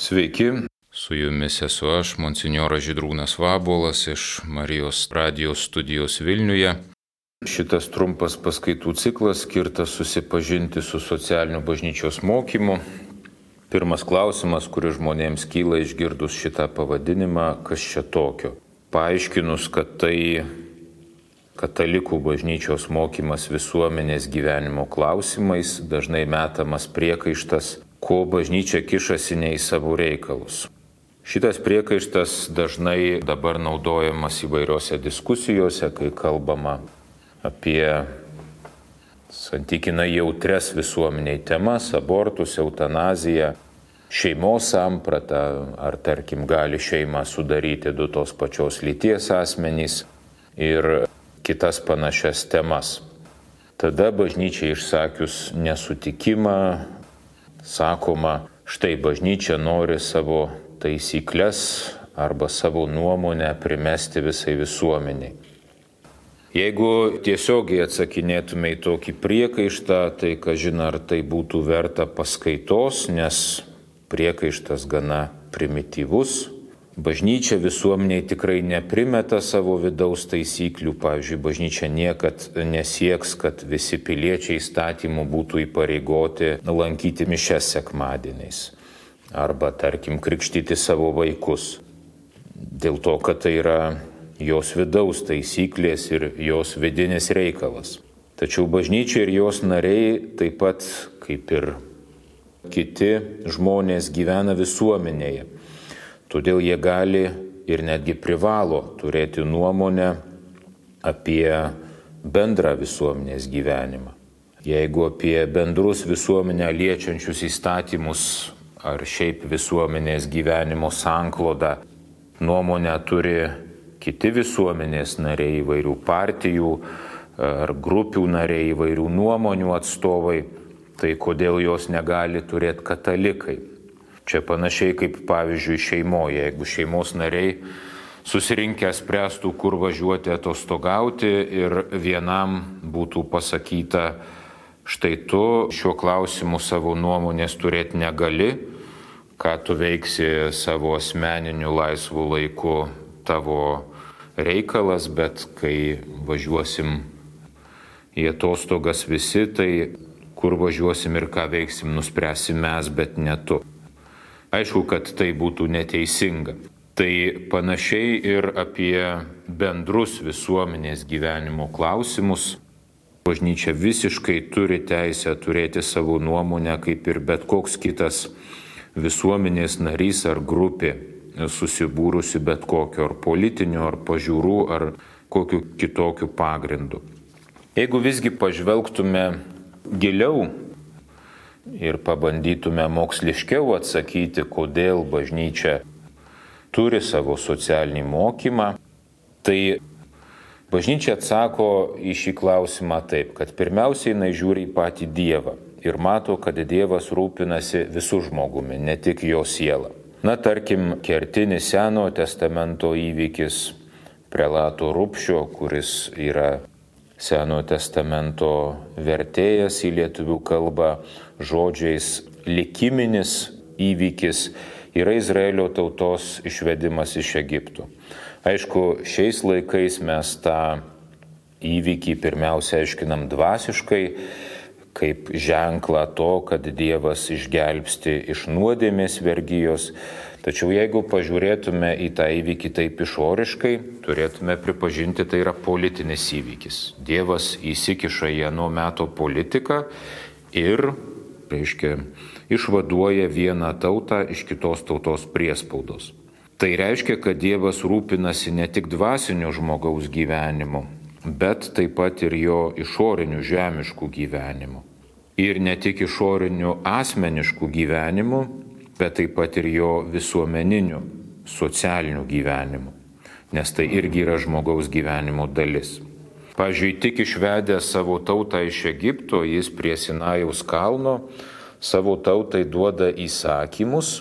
Sveiki, su jumis esu aš, monsinjoras Židrūnas Vabolas iš Marijos radijos studijos Vilniuje. Šitas trumpas paskaitų ciklas skirtas susipažinti su socialiniu bažnyčios mokymu. Pirmas klausimas, kuris žmonėms kyla išgirdus šitą pavadinimą, kas čia tokio. Paaiškinus, kad tai katalikų bažnyčios mokymas visuomenės gyvenimo klausimais, dažnai metamas priekaištas, ko bažnyčia kišasi ne į savo reikalus. Šitas priekaištas dažnai dabar naudojamas įvairiose diskusijose, kai kalbama apie santykinai jautres visuomeniai temas - abortus, eutanaziją, šeimos sampratą, ar tarkim gali šeimą sudaryti du tos pačios lyties asmenys ir kitas panašias temas. Tada bažnyčia išsakius nesutikimą, sakoma, štai bažnyčia nori savo taisyklės arba savo nuomonę primesti visai visuomeniai. Jeigu tiesiogiai atsakinėtume į tokį priekaištą, tai kažin ar tai būtų verta paskaitos, nes priekaištas gana primityvus, Bažnyčia visuomeniai tikrai neprimeta savo vidaus taisyklių, pavyzdžiui, bažnyčia niekad nesieks, kad visi piliečiai įstatymų būtų įpareigoti lankyti mišes sekmadieniais arba, tarkim, krikštyti savo vaikus. Dėl to, kad tai yra jos vidaus taisyklės ir jos vidinis reikalas. Tačiau bažnyčia ir jos nariai taip pat kaip ir kiti žmonės gyvena visuomenėje Todėl jie gali ir netgi privalo turėti nuomonę apie bendrą visuomenės gyvenimą. Jeigu apie bendrus visuomenę liečiančius įstatymus ar šiaip visuomenės gyvenimo sanklodą nuomonę turi kiti visuomenės nariai įvairių partijų ar grupių nariai įvairių nuomonių atstovai, tai kodėl jos negali turėti katalikai? Čia panašiai kaip pavyzdžiui šeimoje, jeigu šeimos nariai susirinkę spręstų, kur važiuoti atostogauti ir vienam būtų pasakyta, štai tu šiuo klausimu savo nuomonės turėti negali, ką tu veiksi savo asmeniniu laisvu laiku tavo reikalas, bet kai važiuosim į atostogas visi, tai kur važiuosim ir ką veiksim, nuspręsim mes, bet ne tu. Aišku, kad tai būtų neteisinga. Tai panašiai ir apie bendrus visuomenės gyvenimo klausimus. Bažnyčia visiškai turi teisę turėti savo nuomonę, kaip ir bet koks kitas visuomenės narys ar grupė, susibūrusi bet kokio ar politinio, ar pažiūrų, ar kokiu kitokiu pagrindu. Jeigu visgi pažvelgtume giliau ir pabandytume moksliškiau atsakyti, kodėl bažnyčia turi savo socialinį mokymą, tai bažnyčia atsako į šį klausimą taip, kad pirmiausiai jinai žiūri į patį Dievą ir mato, kad Dievas rūpinasi visų žmogumi, ne tik jo siela. Na, tarkim, kertinis Senojo testamento įvykis prelato Rupšio, kuris yra Senojo testamento vertėjas į lietuvių kalbą žodžiais likiminis įvykis yra Izraelio tautos išvedimas iš Egipto. Aišku, šiais laikais mes tą įvykį pirmiausia aiškinam dvasiškai, kaip ženklą to, kad Dievas išgelbsti iš nuodėmės vergyjos, Tačiau jeigu pažiūrėtume į tą įvykį taip išoriškai, turėtume pripažinti, tai yra politinis įvykis. Dievas įsikiša į nuo meto politiką ir, reiškia, išvaduoja vieną tautą iš kitos tautos priespaudos. Tai reiškia, kad Dievas rūpinasi ne tik dvasiniu žmogaus gyvenimu, bet taip pat ir jo išoriniu žemišku gyvenimu. Ir ne tik išoriniu asmenišku gyvenimu, bet taip pat ir jo visuomeniniu, socialiniu gyvenimu, nes tai irgi yra žmogaus gyvenimo dalis. Pavyzdžiui, tik išvedęs savo tautą iš Egipto, jis prie Sinajaus kalno savo tautai duoda įsakymus,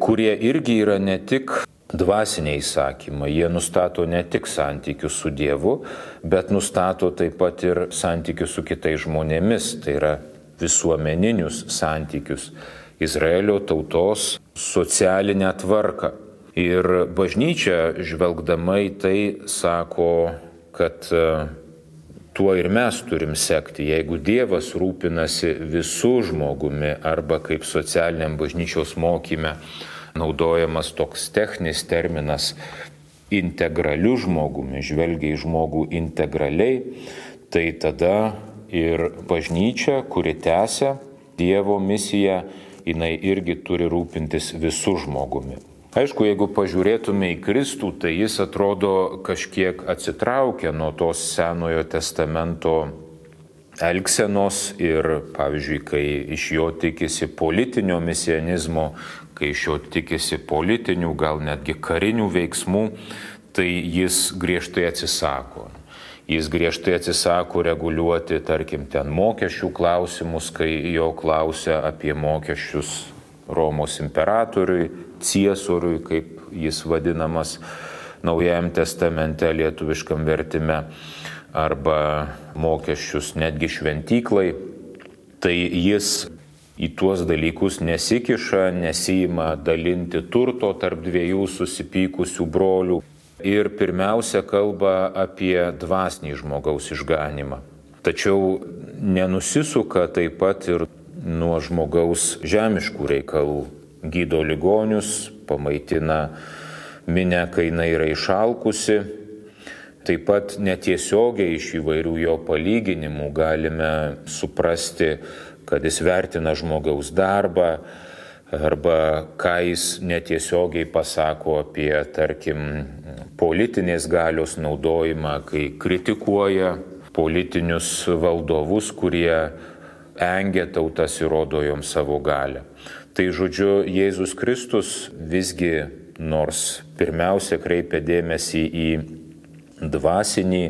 kurie irgi yra ne tik dvasiniai įsakymai, jie nustato ne tik santykius su Dievu, bet nustato taip pat ir santykius su kitais žmonėmis, tai yra visuomeninius santykius Izraelio tautos socialinę tvarką. Ir bažnyčia, žvelgdama į tai, sako, kad e, tuo ir mes turim sekti. Jeigu Dievas rūpinasi visų žmogumi arba kaip socialiniam bažnyčios mokyme naudojamas toks techninis terminas integraliu žmogumi, žvelgia į žmogų integraliai, tai tada ir bažnyčia, kuri tęsia Dievo misiją, jinai irgi turi rūpintis visų žmogumi. Aišku, jeigu pažiūrėtume į Kristų, tai jis atrodo kažkiek atsitraukia nuo tos Senojo testamento elgsenos ir, pavyzdžiui, kai iš jo tikisi politinio misianizmo, kai iš jo tikisi politinių, gal netgi karinių veiksmų, tai jis griežtai atsisako. Jis griežtai atsisako reguliuoti, tarkim, ten mokesčių klausimus, kai jo klausia apie mokesčius Romos imperatoriui, ciesoriui, kaip jis vadinamas Naujajam testamente lietuviškam vertime, arba mokesčius netgi šventyklai, tai jis į tuos dalykus nesikiša, nesijima dalinti turto tarp dviejų susipykusių brolių ir pirmiausia kalba apie dvasinį žmogaus išganimą. Tačiau nenusisuka taip pat ir nuo žmogaus žemiškų reikalų. Gydo ligonius, pamaitina minę, kai jinai yra išalkusi. Taip pat netiesiogiai iš įvairių jo palyginimų galime suprasti, kad jis vertina žmogaus darbą arba ką jis netiesiogiai pasako apie, tarkim, politinės galios naudojimą, kai kritikuoja politinius valdovus, kurie engia tautas ir rodo joms savo galę. Tai žodžiu, Jėzus Kristus visgi, nors pirmiausia kreipia dėmesį į dvasinį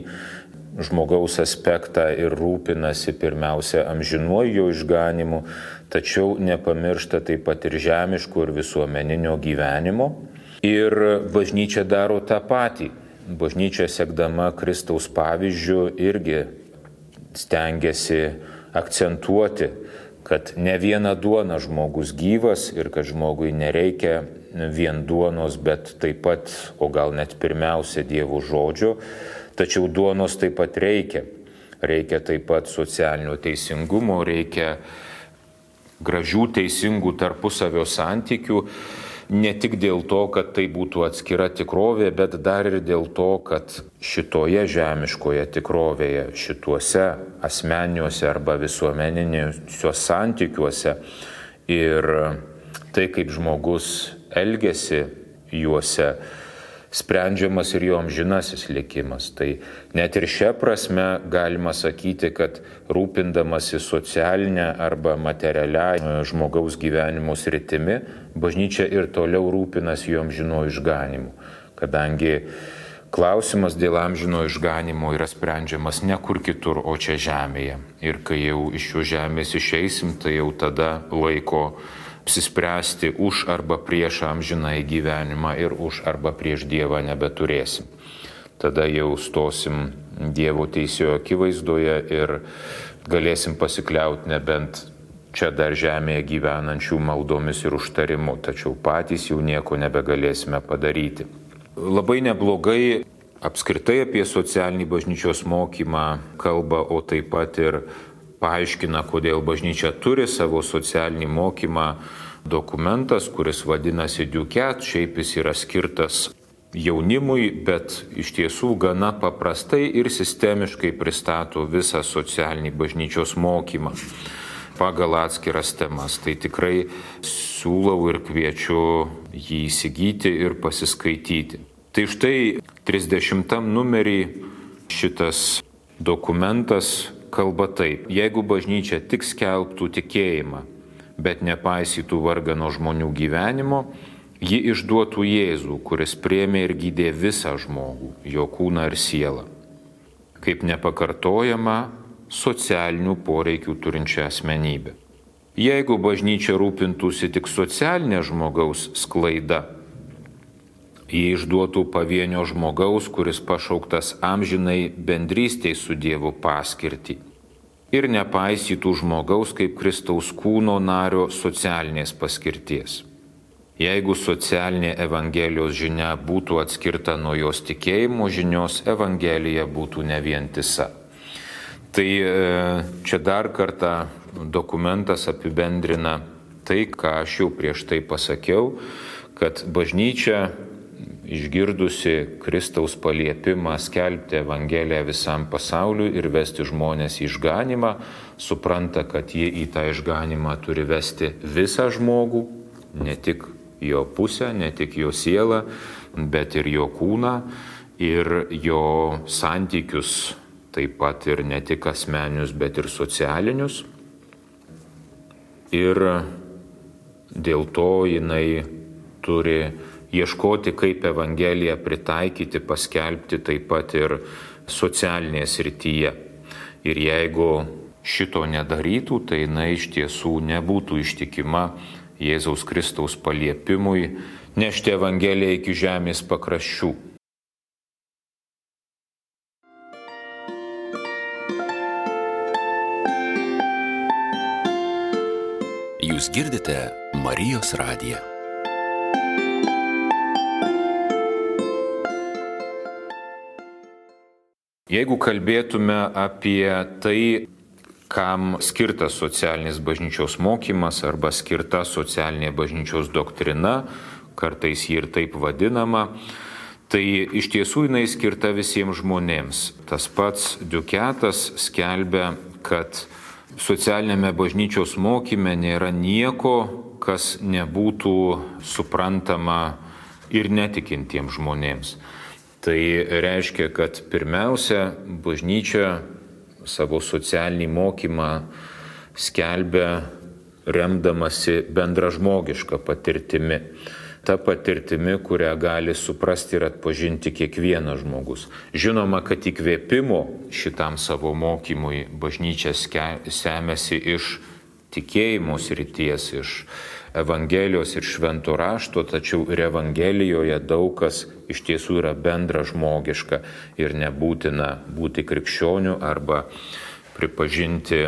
žmogaus aspektą ir rūpinasi pirmiausia amžinuoju išganimu, tačiau nepamiršta taip pat ir žemiškų ir visuomeninio gyvenimo. Ir bažnyčia daro tą patį. Bažnyčia sekdama Kristaus pavyzdžių irgi stengiasi akcentuoti, kad ne viena duona žmogus gyvas ir kad žmogui nereikia vien duonos, bet taip pat, o gal net pirmiausia Dievo žodžio, tačiau duonos taip pat reikia. Reikia taip pat socialinio teisingumo, reikia gražių teisingų tarpusavio santykių ne tik dėl to, kad tai būtų atskira tikrovė, bet dar ir dėl to, kad šitoje žemiškoje tikrovėje, šituose asmeniniuose arba visuomeniniuose santykiuose ir tai, kaip žmogus elgesi juose, sprendžiamas ir jo amžinasis likimas. Tai net ir šią prasme galima sakyti, kad rūpindamasi socialinę arba materialią žmogaus gyvenimo sritimi, bažnyčia ir toliau rūpinasi jo amžino išganimu, kadangi klausimas dėl amžino išganimo yra sprendžiamas ne kur kitur, o čia žemėje. Ir kai jau iš šios žemės išeisim, tai jau tada laiko apsispręsti už arba prieš amžinai gyvenimą ir už arba prieš Dievą nebeturėsim. Tada jau stosim Dievo teisėjo akivaizdoje ir galėsim pasikliauti nebent čia dar žemėje gyvenančių maldomis ir užtarimu, tačiau patys jau nieko nebegalėsime padaryti. Labai neblogai apskritai apie socialinį bažnyčios mokymą kalba, o taip pat ir paaiškina, kodėl bažnyčia turi savo socialinį mokymą dokumentas, kuris vadinasi Duket, šiaip jis yra skirtas jaunimui, bet iš tiesų gana paprastai ir sistemiškai pristato visą socialinį bažnyčios mokymą pagal atskiras temas. Tai tikrai siūlau ir kviečiu jį įsigyti ir pasiskaityti. Tai štai 30 numerį šitas dokumentas kalba taip, jeigu bažnyčia tik skelbtų tikėjimą, bet nepaisytų vargano žmonių gyvenimo, ji išduotų Jėzų, kuris priemė ir gydė visą žmogų, jo kūną ir sielą, kaip nepakartojama socialinių poreikių turinčią asmenybę. Jeigu bažnyčia rūpintųsi tik socialinė žmogaus sklaida, jie išduotų pavienio žmogaus, kuris pašauktas amžinai bendrystėj su Dievu paskirtį ir nepaisytų žmogaus kaip Kristaus kūno nario socialinės paskirties. Jeigu socialinė Evangelijos žinia būtų atskirta nuo jos tikėjimo žinios, Evangelija būtų ne vientisa. Tai e, čia dar kartą dokumentas apibendrina tai, ką aš jau prieš tai pasakiau, kad bažnyčia išgirdusi Kristaus paliepimą skelbti Evangeliją visam pasauliu ir vesti žmonės į išganimą, supranta, kad jie į tą išganimą turi vesti visą žmogų, ne tik jo pusę, ne tik jo sielą, bet ir jo kūną ir jo santykius, taip pat ir ne tik asmenius, bet ir socialinius. Ir dėl to jinai turi ieškoti, kaip Evangeliją pritaikyti, paskelbti taip pat ir socialinėje srityje. Ir jeigu šito nedarytų, tai jinai iš tiesų nebūtų ištikima Jėzaus Kristaus paliepimui nešti Evangeliją iki žemės pakraščių. Jūs girdite Marijos radiją. Jeigu kalbėtume apie tai, kam skirtas socialinis bažnyčios mokymas arba skirta socialinė bažnyčios doktrina, kartais ji ir taip vadinama, tai iš tiesų jinai skirta visiems žmonėms. Tas pats Duketas skelbia, kad socialinėme bažnyčios mokyme nėra nieko, kas nebūtų suprantama ir netikintiems žmonėms. Tai reiškia, kad pirmiausia, bažnyčia savo socialinį mokymą skelbia remdamasi bendražmogišką patirtimi. Ta patirtimi, kurią gali suprasti ir atpažinti kiekvienas žmogus. Žinoma, kad įkvėpimo šitam savo mokymui bažnyčia semėsi iš tikėjimo srities, iš Evangelijos ir švento rašto, tačiau ir Evangelijoje daug kas iš tiesų yra bendra žmogiška ir nebūtina būti krikščioniu arba pripažinti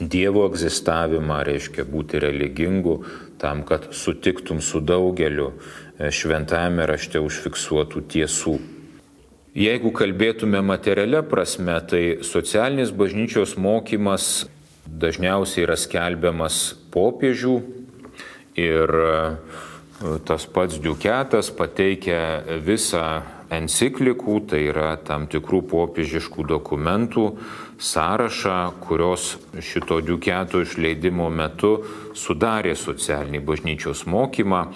Dievo egzistavimą, reiškia būti religingu, tam, kad sutiktum su daugeliu e, šventame rašte užfiksuotų tiesų. Jeigu kalbėtume materialia prasme, tai socialinis bažnyčios mokymas dažniausiai yra skelbiamas popiežių Ir e, tas pats Duketas pateikia visą enciklikų, tai yra tam tikrų popiežiškų dokumentų sąrašą, kurios šito Duketo išleidimo metu sudarė socialinį bažnyčios mokymą.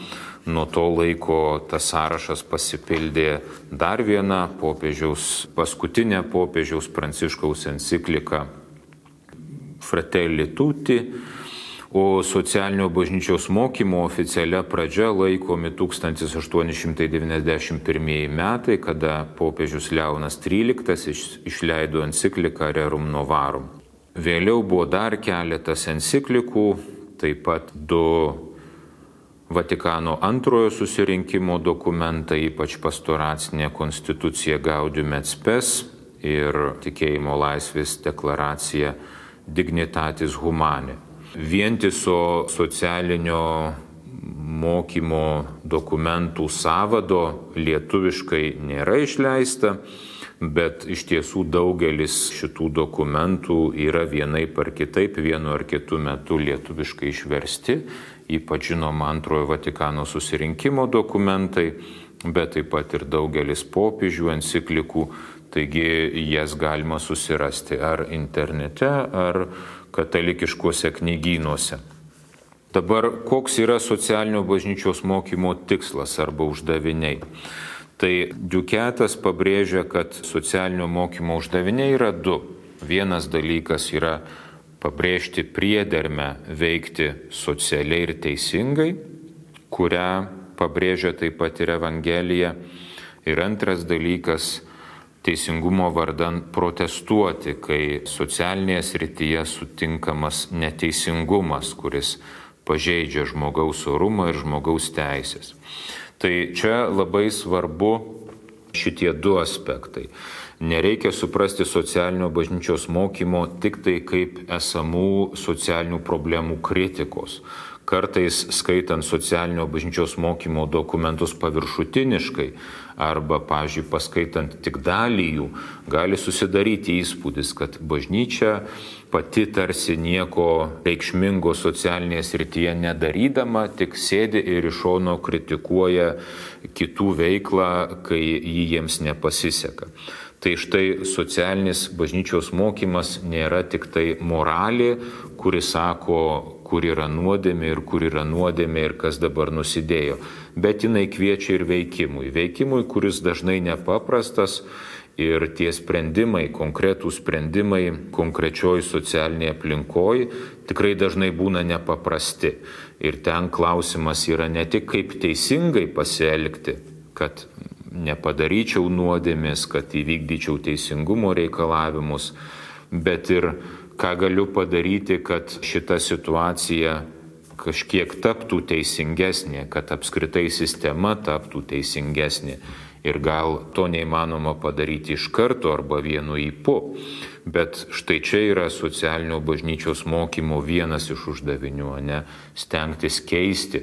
Nuo to laiko tas sąrašas pasipildė dar viena popiežiaus, paskutinė popiežiaus pranciškaus enciklika Fratelli Tutti o socialinio bažnyčios mokymo oficialia pradžia laikomi 1891 metai, kada popiežius Leonas XIII išleido encikliką Rerum Novarum. Vėliau buvo dar keletas enciklikų, taip pat du Vatikano antrojo susirinkimo dokumentai, ypač pastoracinė konstitucija Gaudium et Spes ir tikėjimo laisvės deklaracija Dignitatis Humane vientiso socialinio mokymo dokumentų savado lietuviškai nėra išleista, bet iš tiesų daugelis šitų dokumentų yra vienai par kitaip, vienu ar kitu metu lietuviškai išversti, ypač žinoma antrojo Vatikano susirinkimo dokumentai, bet taip pat ir daugelis popiežių enciklikų, taigi jas galima susirasti ar internete, ar katalikiškuose knygynuose. Dabar koks yra socialinio bažnyčios mokymo tikslas arba uždaviniai? Tai Duketas pabrėžia, kad socialinio mokymo uždaviniai yra du. Vienas dalykas yra pabrėžti priedermę veikti socialiai ir teisingai, kurią pabrėžia taip pat ir Evangelija. Ir antras dalykas teisingumo vardan protestuoti, kai socialinėje srityje sutinkamas neteisingumas, kuris pažeidžia žmogaus orumą ir žmogaus teisės. Tai čia labai svarbu šitie du aspektai. Nereikia suprasti socialinio bažnyčios mokymo tik tai kaip esamų socialinių problemų kritikos, kartais skaitant socialinio bažnyčios mokymo dokumentus paviršutiniškai arba, pavyzdžiui, paskaitant tik dalį jų, gali susidaryti įspūdis, kad bažnyčia pati tarsi nieko reikšmingo socialinėje srityje nedarydama, tik sėdi ir iš šono kritikuoja kitų veiklą, kai jį jiems nepasiseka. Tai štai socialinis bažnyčios mokymas nėra tik tai moralė, kuri sako, kur yra nuodėmė ir kur yra nuodėmė ir kas dabar nusidėjo, bet jinai kviečia ir veikimui. Veikimui, kuris dažnai nepaprastas ir tie sprendimai, konkretūs sprendimai konkrečioj socialinėje aplinkoje tikrai dažnai būna nepaprasti. Ir ten klausimas yra ne tik kaip teisingai pasielgti, kad nepadaryčiau nuodėmės, kad įvykdyčiau teisingumo reikalavimus, bet ir ką galiu padaryti, kad šita situacija kažkiek taptų teisingesnė, kad apskritai sistema taptų teisingesnė. Ir gal to neįmanoma padaryti iš karto arba vienu įpu. Bet štai čia yra socialinio bažnyčios mokymo vienas iš uždavinių, ne stengtis keisti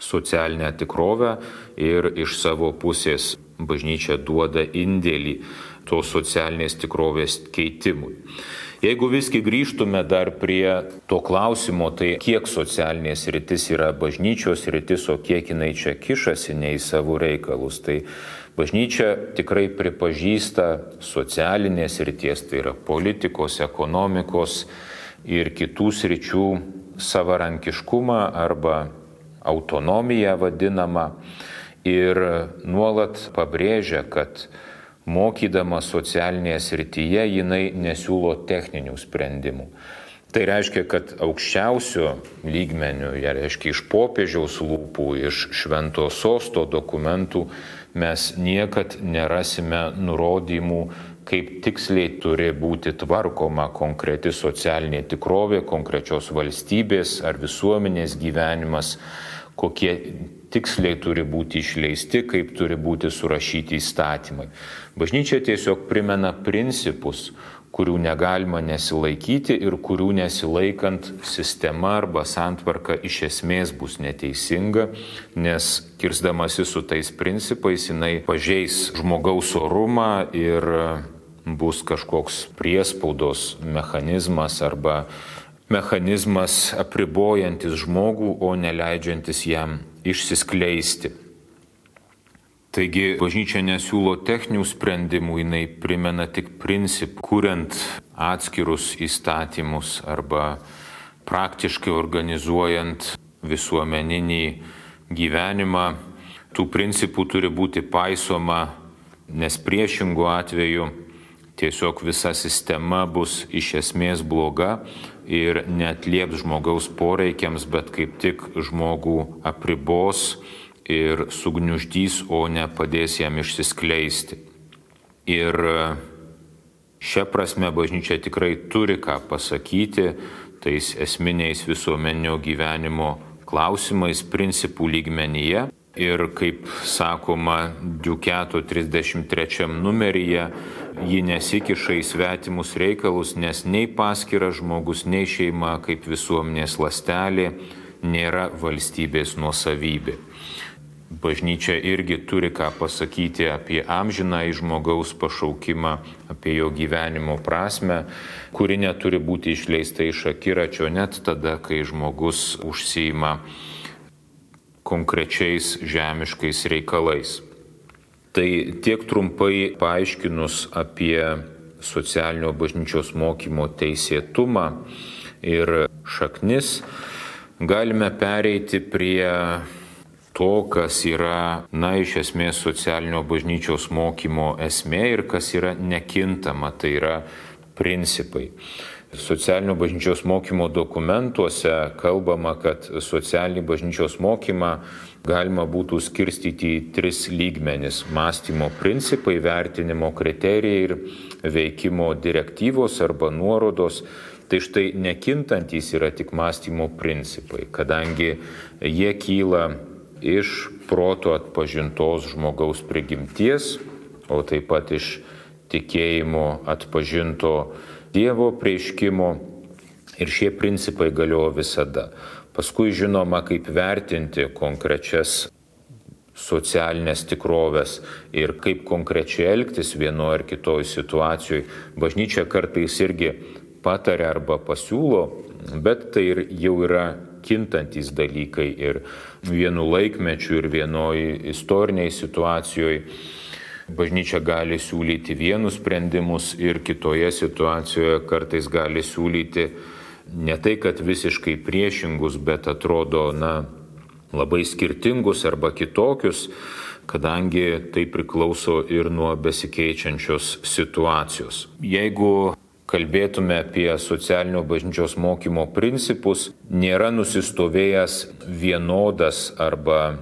socialinę tikrovę ir iš savo pusės bažnyčia duoda indėlį tos socialinės tikrovės keitimui. Jeigu visgi grįžtume dar prie to klausimo, tai kiek socialinės rytis yra bažnyčios rytis, o kiek jinai čia kišasi ne į savo reikalus, tai bažnyčia tikrai pripažįsta socialinės ryties, tai yra politikos, ekonomikos ir kitų sričių savarankiškumą arba autonomiją vadinamą. Ir nuolat pabrėžia, kad mokydama socialinėje srityje jinai nesiūlo techninių sprendimų. Tai reiškia, kad aukščiausio lygmenių, jie reiškia iš popiežiaus lūpų, iš švento sosto dokumentų, mes niekad nerasime nurodymų, kaip tiksliai turi būti tvarkoma konkreti socialinė tikrovė, konkrečios valstybės ar visuomenės gyvenimas kokie tiksliai turi būti išleisti, kaip turi būti surašyti įstatymai. Bažnyčia tiesiog primena principus, kurių negalima nesilaikyti ir kurių nesilaikant sistema arba santvarka iš esmės bus neteisinga, nes kirzdamasi su tais principais jinai pažeis žmogaus orumą ir bus kažkoks priespaudos mechanizmas arba mechanizmas apribojantis žmogų, o neleidžiantis jam išsiskleisti. Taigi bažnyčia nesiūlo techninių sprendimų, jinai primena tik principų, kuriant atskirus įstatymus arba praktiškai organizuojant visuomeninį gyvenimą. Tų principų turi būti paisoma, nes priešingų atveju tiesiog visa sistema bus iš esmės bloga ir netlieps žmogaus poreikiams, bet kaip tik žmogų apribos ir sugniuždys, o ne padės jam išsiskleisti. Ir šią prasme bažnyčia tikrai turi ką pasakyti tais esminiais visuomenio gyvenimo klausimais, principų lygmenyje. Ir kaip sakoma, Duketo 33 numeryje, ji nesikiša į svetimus reikalus, nes nei paskiras žmogus, nei šeima kaip visuomenės lastelė nėra valstybės nuosavybė. Bažnyčia irgi turi ką pasakyti apie amžiną į žmogaus pašaukimą, apie jo gyvenimo prasme, kuri neturi būti išleista iš akiračio net tada, kai žmogus užsijima konkrečiais žemiškais reikalais. Tai tiek trumpai paaiškinus apie socialinio bažnyčios mokymo teisėtumą ir šaknis, galime pereiti prie to, kas yra, na, iš esmės socialinio bažnyčios mokymo esmė ir kas yra nekintama, tai yra principai. Socialinio bažnyčios mokymo dokumentuose kalbama, kad socialinį bažnyčios mokymą galima būtų skirstyti į tris lygmenis - mąstymo principai, vertinimo kriterijai ir veikimo direktyvos arba nuorodos. Tai štai nekintantys yra tik mąstymo principai, kadangi jie kyla iš proto atpažintos žmogaus prigimties, o taip pat iš tikėjimo atpažinto Dievo prieiškimo ir šie principai galiojo visada. Paskui žinoma, kaip vertinti konkrečias socialinės tikrovės ir kaip konkrečiai elgtis vienoje ar kitoje situacijoje. Bažnyčia kartais irgi patarė arba pasiūlo, bet tai ir jau yra kintantis dalykai ir vienu laikmečiu ir vienoje istoriniai situacijoje. Bažnyčia gali siūlyti vienus sprendimus ir kitoje situacijoje kartais gali siūlyti ne tai, kad visiškai priešingus, bet atrodo, na, labai skirtingus arba kitokius, kadangi tai priklauso ir nuo besikeičiančios situacijos. Jeigu kalbėtume apie socialinio bažnyčios mokymo principus, nėra nusistovėjęs vienodas arba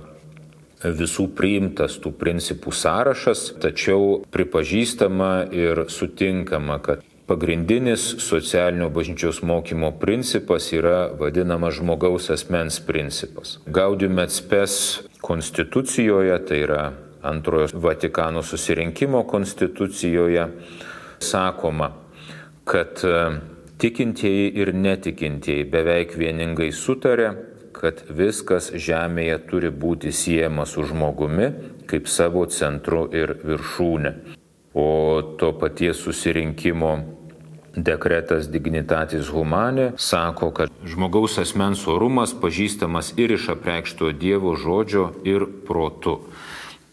visų priimtas tų principų sąrašas, tačiau pripažįstama ir sutinkama, kad Pagrindinis socialinio bažnyčios mokymo principas yra vadinamas žmogaus asmens principas. Gaudium et spes konstitucijoje, tai yra antrojo Vatikano susirinkimo konstitucijoje, sakoma, kad e, tikintieji ir netikintieji beveik vieningai sutarė, kad viskas žemėje turi būti siejama su žmogumi kaip savo centru ir viršūnė. O to paties susirinkimo dekretas dignitatis humane sako, kad žmogaus asmens orumas pažįstamas ir iš apreikšto Dievo žodžio ir protu.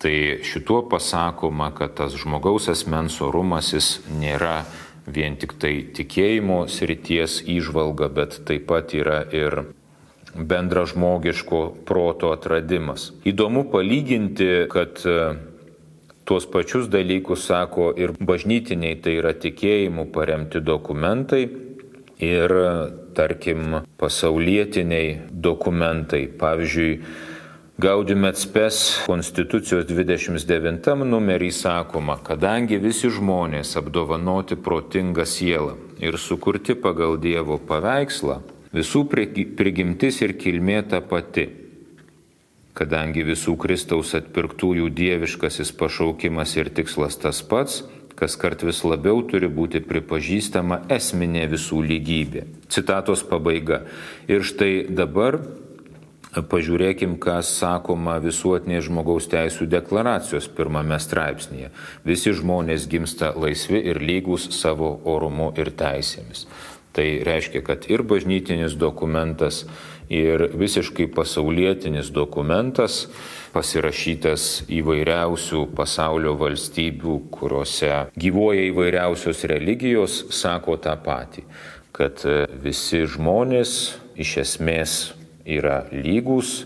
Tai šituo pasakoma, kad tas žmogaus asmens orumas jis nėra vien tik tai tikėjimo srities įžvalga, bet taip pat yra ir bendra žmogiško proto atradimas. Įdomu palyginti, kad Tuos pačius dalykus sako ir bažnytiniai, tai yra tikėjimų paremti dokumentai ir, tarkim, pasaulietiniai dokumentai. Pavyzdžiui, Gaudium et spes Konstitucijos 29 numerį sakoma, kadangi visi žmonės apdovanoti protingą sielą ir sukurti pagal Dievo paveikslą, visų prigimtis ir kilmė ta pati kadangi visų Kristaus atpirktųjų dieviškasis pašaukimas ir tikslas tas pats, kas kart vis labiau turi būti pripažįstama esminė visų lygybė. Citatos pabaiga. Ir štai dabar pažiūrėkim, kas sakoma visuotinės žmogaus teisų deklaracijos pirmame straipsnėje. Visi žmonės gimsta laisvi ir lygus savo orumu ir teisėmis. Tai reiškia, kad ir bažnytinis dokumentas, ir visiškai pasaulietinis dokumentas, pasirašytas įvairiausių pasaulio valstybių, kuriuose gyvoja įvairiausios religijos, sako tą patį, kad visi žmonės iš esmės yra lygus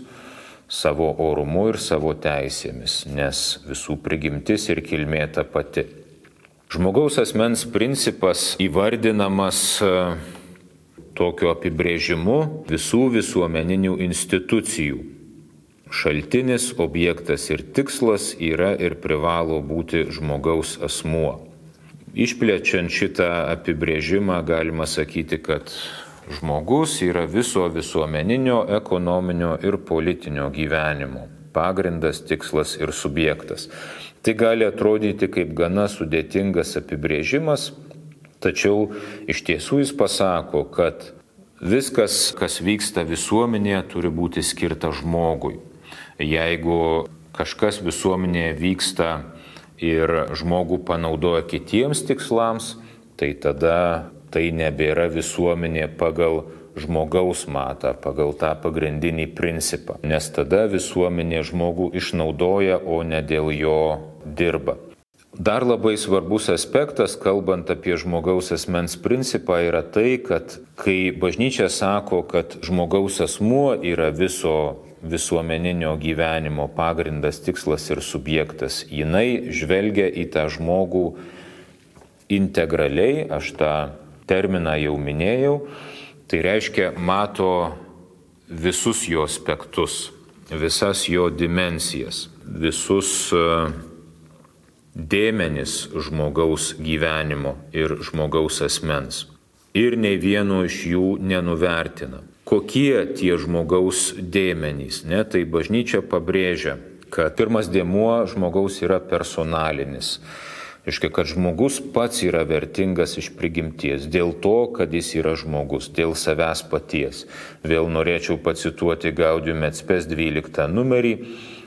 savo orumu ir savo teisėmis, nes visų prigimtis ir kilmė ta pati. Žmogaus asmens principas įvardinamas e, tokiu apibrėžimu visų visuomeninių institucijų. Šaltinis, objektas ir tikslas yra ir privalo būti žmogaus asmuo. Išplečiant šitą apibrėžimą galima sakyti, kad žmogus yra viso visuomeninio, ekonominio ir politinio gyvenimo pagrindas, tikslas ir subjektas. Tai gali atrodyti kaip gana sudėtingas apibrėžimas, tačiau iš tiesų jis pasako, kad viskas, kas vyksta visuomenėje, turi būti skirta žmogui. Jeigu kažkas visuomenėje vyksta ir žmogų panaudoja kitiems tikslams, tai tada tai nebėra visuomenė pagal žmogaus matą, pagal tą pagrindinį principą. Nes tada visuomenė žmogų išnaudoja, o ne dėl jo dirba. Dar labai svarbus aspektas, kalbant apie žmogaus asmens principą, yra tai, kad kai bažnyčia sako, kad žmogaus asmuo yra viso visuomeninio gyvenimo pagrindas, tikslas ir subjektas, jinai žvelgia į tą žmogų integraliai, aš tą terminą jau minėjau, Tai reiškia, mato visus jo aspektus, visas jo dimensijas, visus e, dėmenis žmogaus gyvenimo ir žmogaus asmens. Ir nei vieno iš jų nenuvertina. Kokie tie žmogaus dėmenys? Ne, tai bažnyčia pabrėžia, kad pirmas dėmuo žmogaus yra personalinis. Iškia, kad žmogus pats yra vertingas iš prigimties, dėl to, kad jis yra žmogus, dėl savęs paties. Vėl norėčiau pacituoti Gaudium Etspes 12 numerį.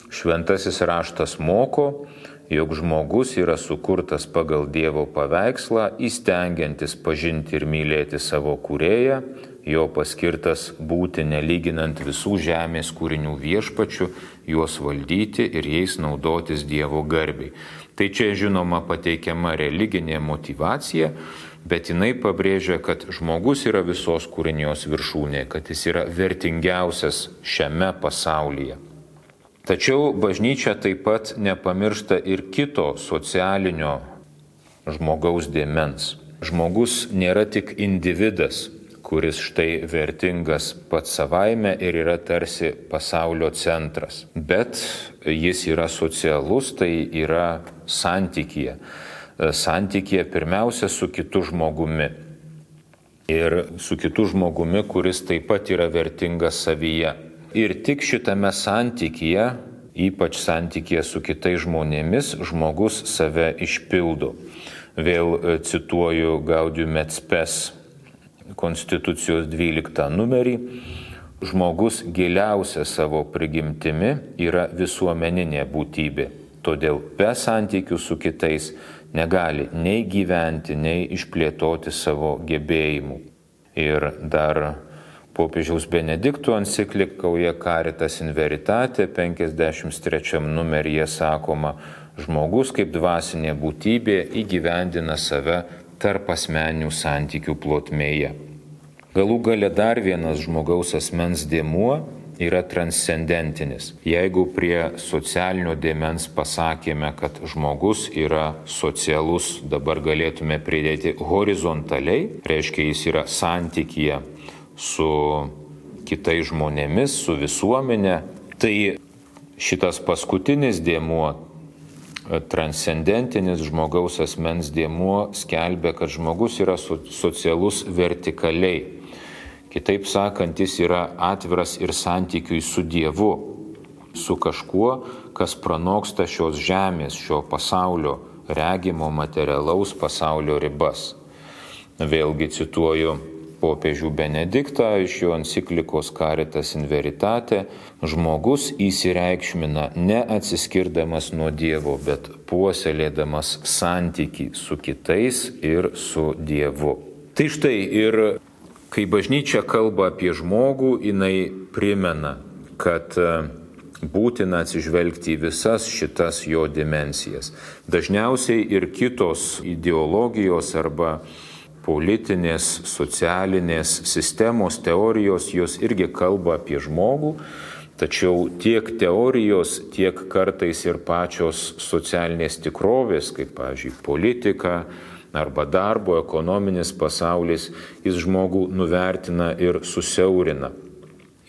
Šventasis raštas moko, jog žmogus yra sukurtas pagal Dievo paveikslą, įstengiantis pažinti ir mylėti savo kurėją, jo paskirtas būti nelyginant visų žemės kūrinių viešpačių, juos valdyti ir jais naudotis Dievo garbiai. Tai čia žinoma pateikiama religinė motivacija, bet jinai pabrėžia, kad žmogus yra visos kūrinijos viršūnė, kad jis yra vertingiausias šiame pasaulyje. Tačiau bažnyčia taip pat nepamiršta ir kito socialinio žmogaus dėmens. Žmogus nėra tik individas, kuris štai vertingas pats savaime ir yra tarsi pasaulio centras. Bet jis yra socialus, tai yra santykėje. Santykėje pirmiausia su kitu žmogumi. Ir su kitu žmogumi, kuris taip pat yra vertingas savyje. Ir tik šitame santykėje, ypač santykėje su kitais žmonėmis, žmogus save išpildo. Vėl cituoju Gaudium et spes Konstitucijos 12 numerį, žmogus giliausia savo prigimtimi yra visuomeninė būtybė. Todėl be santykių su kitais negali nei gyventi, nei išplėtoti savo gebėjimų. Ir dar popiežiaus Benediktų enciklikoje Caritas in Veritate 53 numeryje sakoma, žmogus kaip dvasinė būtybė įgyvendina save tarp asmeninių santykių plotmėje. Galų gale dar vienas žmogaus asmens dėmuo yra transcendentinis. Jeigu prie socialinio dėmens pasakėme, kad žmogus yra socialus, dabar galėtume pridėti horizontaliai, reiškia jis yra santykyje su kitais žmonėmis, su visuomenė, tai šitas paskutinis dėmuo transcendentinis žmogaus asmens dėmuo skelbia, kad žmogus yra socialus vertikaliai. Kitaip sakant, jis yra atviras ir santykiui su Dievu, su kažkuo, kas pranoksta šios žemės, šio pasaulio, regimo materialaus pasaulio ribas. Vėlgi cituoju popiežių Benediktą iš jo enciklikos Caritas in Veritate, žmogus įsireikšmina neatsiskirdamas nuo Dievo, bet puoselėdamas santyki su kitais ir su Dievu. Tai štai ir kai bažnyčia kalba apie žmogų, jinai primena, kad e, būtina atsižvelgti į visas šitas jo dimensijas. Dažniausiai ir kitos ideologijos arba politinės, socialinės sistemos, teorijos, jos irgi kalba apie žmogų, tačiau tiek teorijos, tiek kartais ir pačios socialinės tikrovės, kaip, pavyzdžiui, politika arba darbo, ekonominis pasaulis, jis žmogų nuvertina ir susiaurina.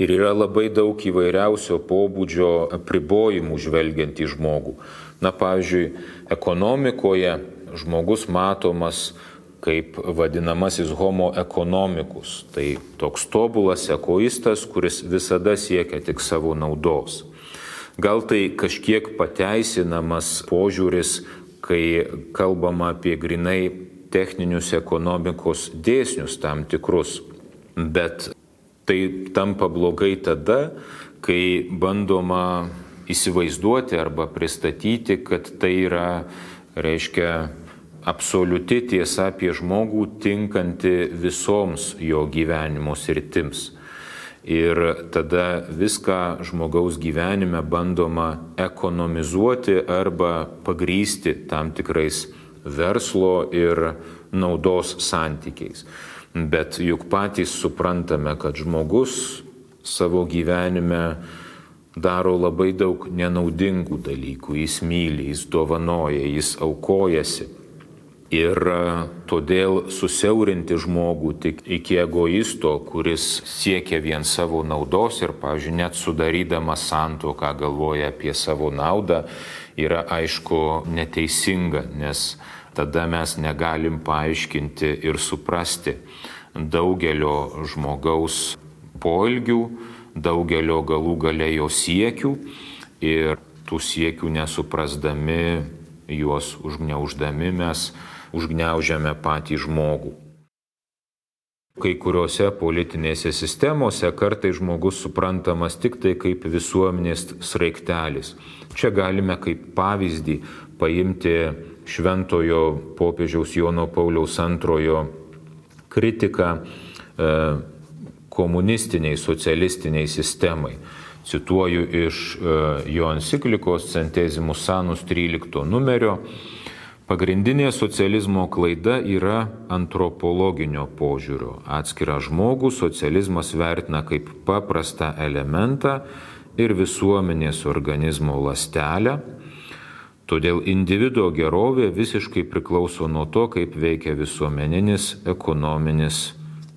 Ir yra labai daug įvairiausio pobūdžio apribojimų žvelgiant į žmogų. Na, pavyzdžiui, ekonomikoje žmogus matomas kaip vadinamasis homo ekonomikus. Tai toks tobulas egoistas, kuris visada siekia tik savo naudos. Gal tai kažkiek pateisinamas požiūris, kai kalbama apie grinai techninius ekonomikos dėsnius tam tikrus. Bet tai tampa blogai tada, kai bandoma įsivaizduoti arba pristatyti, kad tai yra, reiškia, absoliuti tiesa apie žmogų tinkanti visoms jo gyvenimo sritims. Ir tada viską žmogaus gyvenime bandoma ekonomizuoti arba pagrysti tam tikrais verslo ir naudos santykiais. Bet juk patys suprantame, kad žmogus savo gyvenime daro labai daug nenaudingų dalykų. Jis myli, jis dovanoja, jis aukojasi. Ir e, todėl susiaurinti žmogų tik iki egoisto, kuris siekia vien savo naudos ir, pavyzdžiui, net sudarydamas santoką galvoja apie savo naudą, yra aišku neteisinga, nes tada mes negalim paaiškinti ir suprasti daugelio žmogaus poelgių, daugelio galų galėjo siekių ir tų siekių nesuprasdami juos užgneuždami mes užgneužiame patį žmogų. Kai kuriuose politinėse sistemose kartai žmogus suprantamas tik tai kaip visuomenės sraigtelis. Čia galime kaip pavyzdį paimti šventojo popiežiaus Jono Pauliaus antrojo kritiką e, komunistiniai, socialistiniai sistemai. Cituoju iš e, jo enciklikos Centezimus Sanus 13 numerio. Pagrindinė socializmo klaida yra antropologinio požiūrio. Atskirą žmogų socializmas vertina kaip paprastą elementą ir visuomenės organizmo lastelę. Todėl individuo gerovė visiškai priklauso nuo to, kaip veikia visuomeninis ekonominis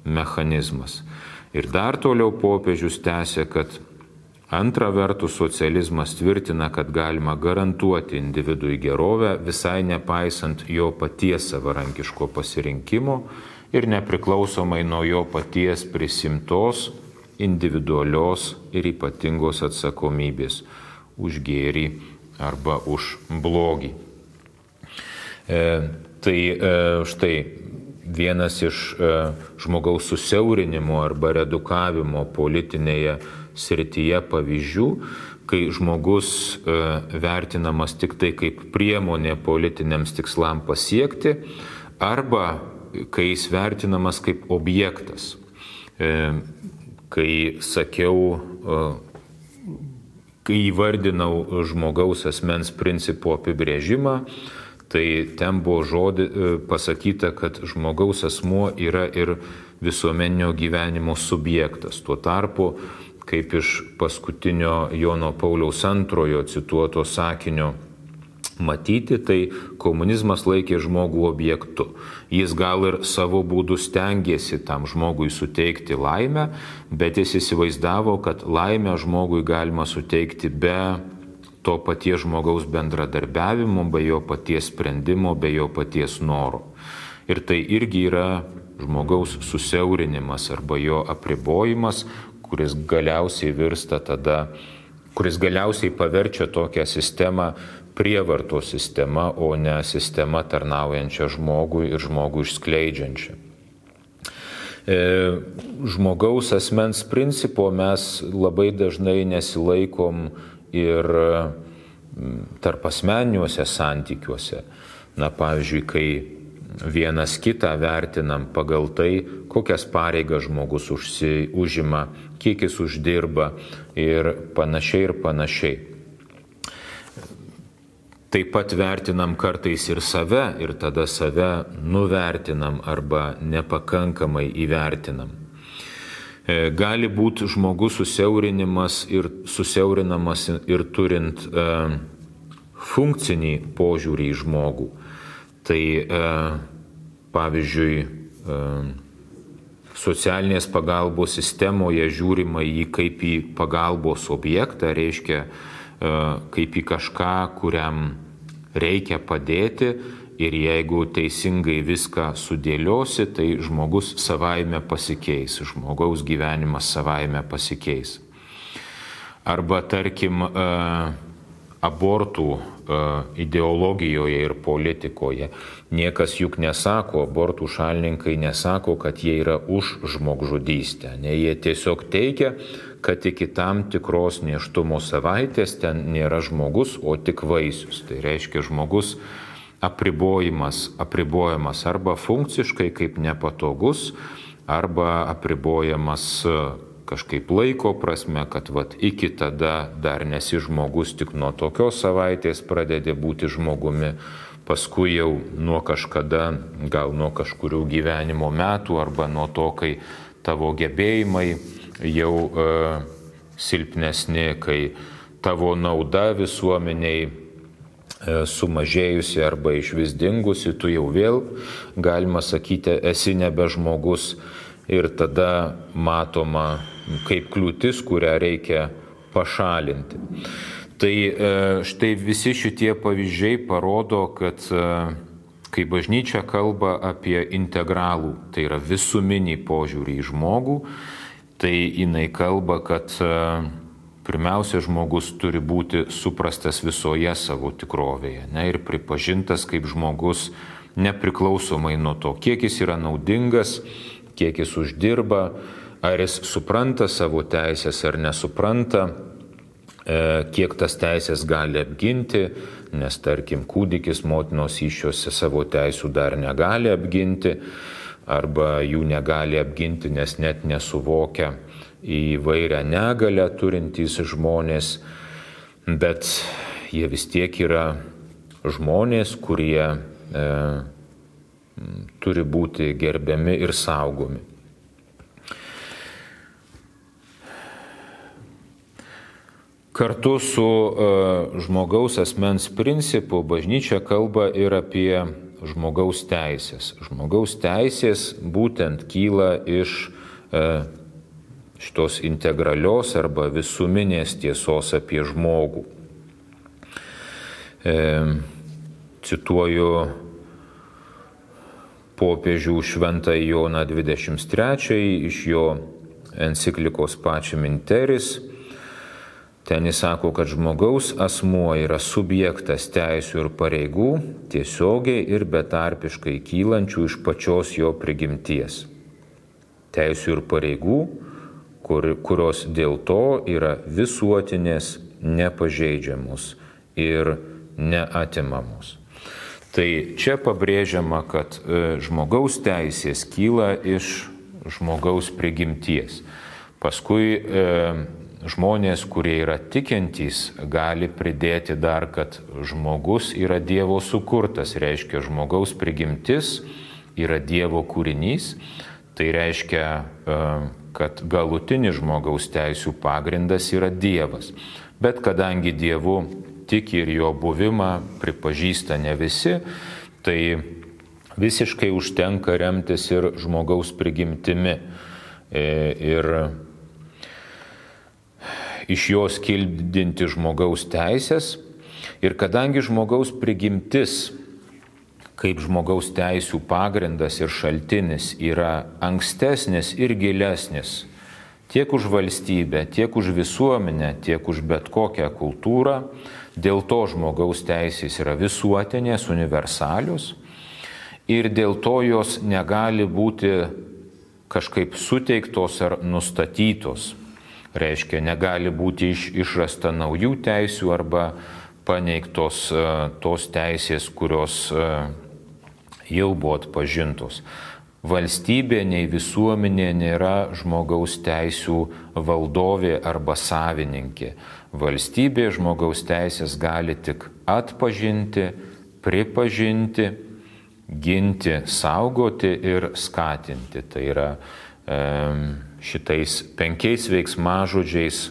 mechanizmas. Ir dar toliau popiežius tęsė, kad Antra vertus, socializmas tvirtina, kad galima garantuoti individui gerovę visai nepaisant jo paties savarankiško pasirinkimo ir nepriklausomai nuo jo paties prisimtos individualios ir ypatingos atsakomybės už gėrį arba už blogį. E, tai e, štai vienas iš e, žmogaus susiaurinimo arba redukavimo politinėje srityje pavyzdžių, kai žmogus e, vertinamas tik tai kaip priemonė politiniams tikslam pasiekti, arba kai jis vertinamas kaip objektas. E, kai sakiau, e, kai įvardinau žmogaus asmens principų apibrėžimą, tai ten buvo žodį pasakyta, kad žmogaus asmuo yra ir visuomeninio gyvenimo subjektas. Tuo tarpu kaip iš paskutinio Jono Pauliaus antrojo cituoto sakinio matyti, tai komunizmas laikė žmogų objektu. Jis gal ir savo būdų stengiasi tam žmogui suteikti laimę, bet jis įsivaizdavo, kad laimę žmogui galima suteikti be to paties žmogaus bendradarbiavimo, be jo paties sprendimo, be jo paties noro. Ir tai irgi yra žmogaus susiaurinimas arba jo apribojimas, kuris galiausiai virsta tada, kuris galiausiai paverčia tokią sistemą prievarto sistema, o ne sistema tarnaujančia žmogui ir žmogų išskleidžiančia. E, žmogaus asmens principo mes labai dažnai nesilaikom ir tarp asmeniniuose santykiuose. Na, pavyzdžiui, kai vienas kitą vertinam pagal tai, kokias pareigas žmogus užsi, užima, kiek jis uždirba ir panašiai ir panašiai. Taip pat vertinam kartais ir save ir tada save nuvertinam arba nepakankamai įvertinam. E, gali būti žmogus susiaurinimas ir susiaurinamas ir turint e, funkcinį požiūrį į žmogų. Tai e, pavyzdžiui, socialinės pagalbos sistemoje žiūrima į kaip į pagalbos objektą, reiškia kaip į kažką, kuriam reikia padėti ir jeigu teisingai viską sudėliosi, tai žmogus savaime pasikeis, žmogaus gyvenimas savaime pasikeis. Arba tarkim, abortų e, ideologijoje ir politikoje. Niekas juk nesako, abortų šalininkai nesako, kad jie yra už žmogžudystę. Ne, jie tiesiog teigia, kad iki tam tikros neštumo savaitės ten nėra žmogus, o tik vaisius. Tai reiškia žmogus apribojimas, apribojamas arba funkciškai kaip nepatogus, arba apribojamas kažkaip laiko prasme, kad vat, iki tada dar nesi žmogus, tik nuo tokios savaitės pradedi būti žmogumi, paskui jau nuo kažkada, gal nuo kažkurių gyvenimo metų arba nuo to, kai tavo gebėjimai jau e, silpnesni, kai tavo nauda visuomeniai e, sumažėjusi arba iš vis dingusi, tu jau vėl, galima sakyti, esi nebe žmogus. Ir tada matoma kaip kliūtis, kurią reikia pašalinti. Tai e, štai visi šitie pavyzdžiai parodo, kad e, kai bažnyčia kalba apie integralų, tai yra visuminį požiūrį į žmogų, tai jinai kalba, kad e, pirmiausia, žmogus turi būti suprastas visoje savo tikrovėje ne, ir pripažintas kaip žmogus nepriklausomai nuo to, kiek jis yra naudingas, kiek jis uždirba, ar jis supranta savo teisės ar nesupranta, e, kiek tas teisės gali apginti, nes tarkim kūdikis motinos iššiose savo teisų dar negali apginti arba jų negali apginti, nes net nesuvokia įvairią negalę turintys žmonės, bet jie vis tiek yra žmonės, kurie e, turi būti gerbiami ir saugomi. Kartu su uh, žmogaus asmens principu bažnyčia kalba ir apie žmogaus teisės. Žmogaus teisės būtent kyla iš uh, šitos integralios arba visuminės tiesos apie žmogų. E, cituoju popiežių Šventą Joną 23 iš jo enciklikos pačiam interis. Ten jis sako, kad žmogaus asmuo yra subjektas teisų ir pareigų tiesiogiai ir betarpiškai kylančių iš pačios jo prigimties. Teisų ir pareigų, kur, kurios dėl to yra visuotinės, nepažeidžiamos ir neatimamos. Tai čia pabrėžiama, kad e, žmogaus teisės kyla iš žmogaus prigimties. Paskui e, žmonės, kurie yra tikintys, gali pridėti dar, kad žmogus yra Dievo sukurtas, reiškia žmogaus prigimtis yra Dievo kūrinys, tai reiškia, e, kad galutinis žmogaus teisų pagrindas yra Dievas. Bet kadangi Dievu tiki ir jo buvimą pripažįsta ne visi, tai visiškai užtenka remtis ir žmogaus prigimtimi. E, ir iš jos kildinti žmogaus teisės. Ir kadangi žmogaus prigimtis kaip žmogaus teisų pagrindas ir šaltinis yra ankstesnis ir gilesnis tiek už valstybę, tiek už visuomenę, tiek už bet kokią kultūrą, Dėl to žmogaus teisės yra visuotinės, universalius ir dėl to jos negali būti kažkaip suteiktos ar nustatytos. Reiškia, negali būti iš, išrasta naujų teisių arba paneigtos uh, tos teisės, kurios uh, jau buvo atpažintos. Valstybė nei visuomenė nėra žmogaus teisų valdovė arba savininkė. Valstybė žmogaus teisės gali tik atpažinti, pripažinti, ginti, saugoti ir skatinti. Tai yra e, šitais penkiais veiksmažodžiais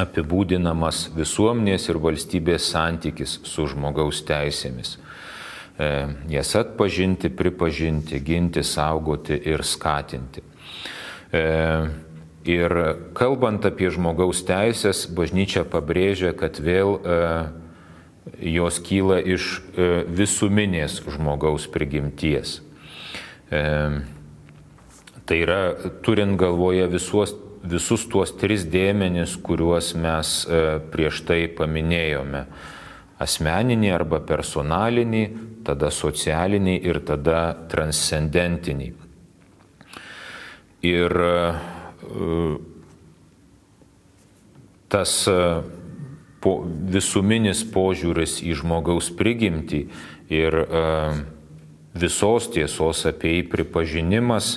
apibūdinamas visuomenės ir valstybės santykis su žmogaus teisėmis. E, jas atpažinti, pripažinti, ginti, saugoti ir skatinti. E, Ir kalbant apie žmogaus teisės, bažnyčia pabrėžia, kad vėl e, jos kyla iš visuminės žmogaus prigimties. Tai yra, turint galvoje visuos, visus tuos tris dėmenis, kuriuos mes e, prieš tai paminėjome - asmeninį arba personalinį, tada socialinį ir tada transcendentinį. Ir e, tas e, po, visuminis požiūris į žmogaus prigimtį ir visos tiesos apie jį pripažinimas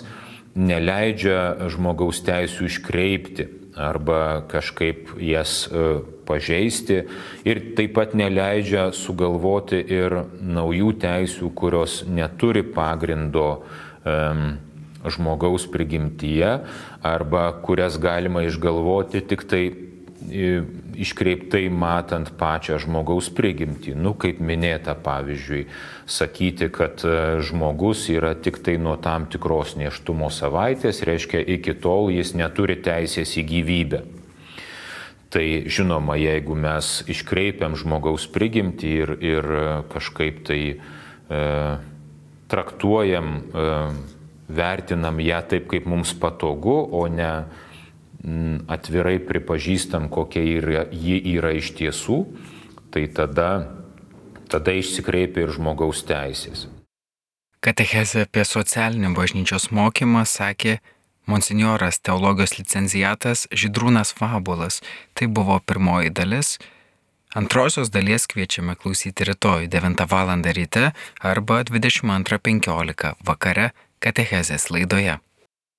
neleidžia žmogaus teisų iškreipti arba kažkaip jas e, pažeisti ir taip pat neleidžia sugalvoti ir naujų teisių, kurios neturi pagrindo um, žmogaus prigimtyje arba kurias galima išgalvoti tik tai iškreiptai matant pačią žmogaus prigimtį. Nu, kaip minėta, pavyzdžiui, sakyti, kad e, žmogus yra tik tai nuo tam tikros neštumo savaitės, reiškia, iki tol jis neturi teisės į gyvybę. Tai žinoma, jeigu mes iškreipiam žmogaus prigimtį ir, ir e, kažkaip tai e, traktuojam e, vertinam ją taip, kaip mums patogu, o ne atvirai pripažįstam, kokia yra, ji yra iš tiesų, tai tada, tada išsikreipia ir žmogaus teisės. Katechezė apie socialinį bažnyčios mokymą sakė monsinjoras teologijos licencijatas Židrūnas Fabulas. Tai buvo pirmoji dalis. Antrosios dalies kviečiame klausyti rytoj 9 val. ryte arba 22.15 vakare katechezės laidoje.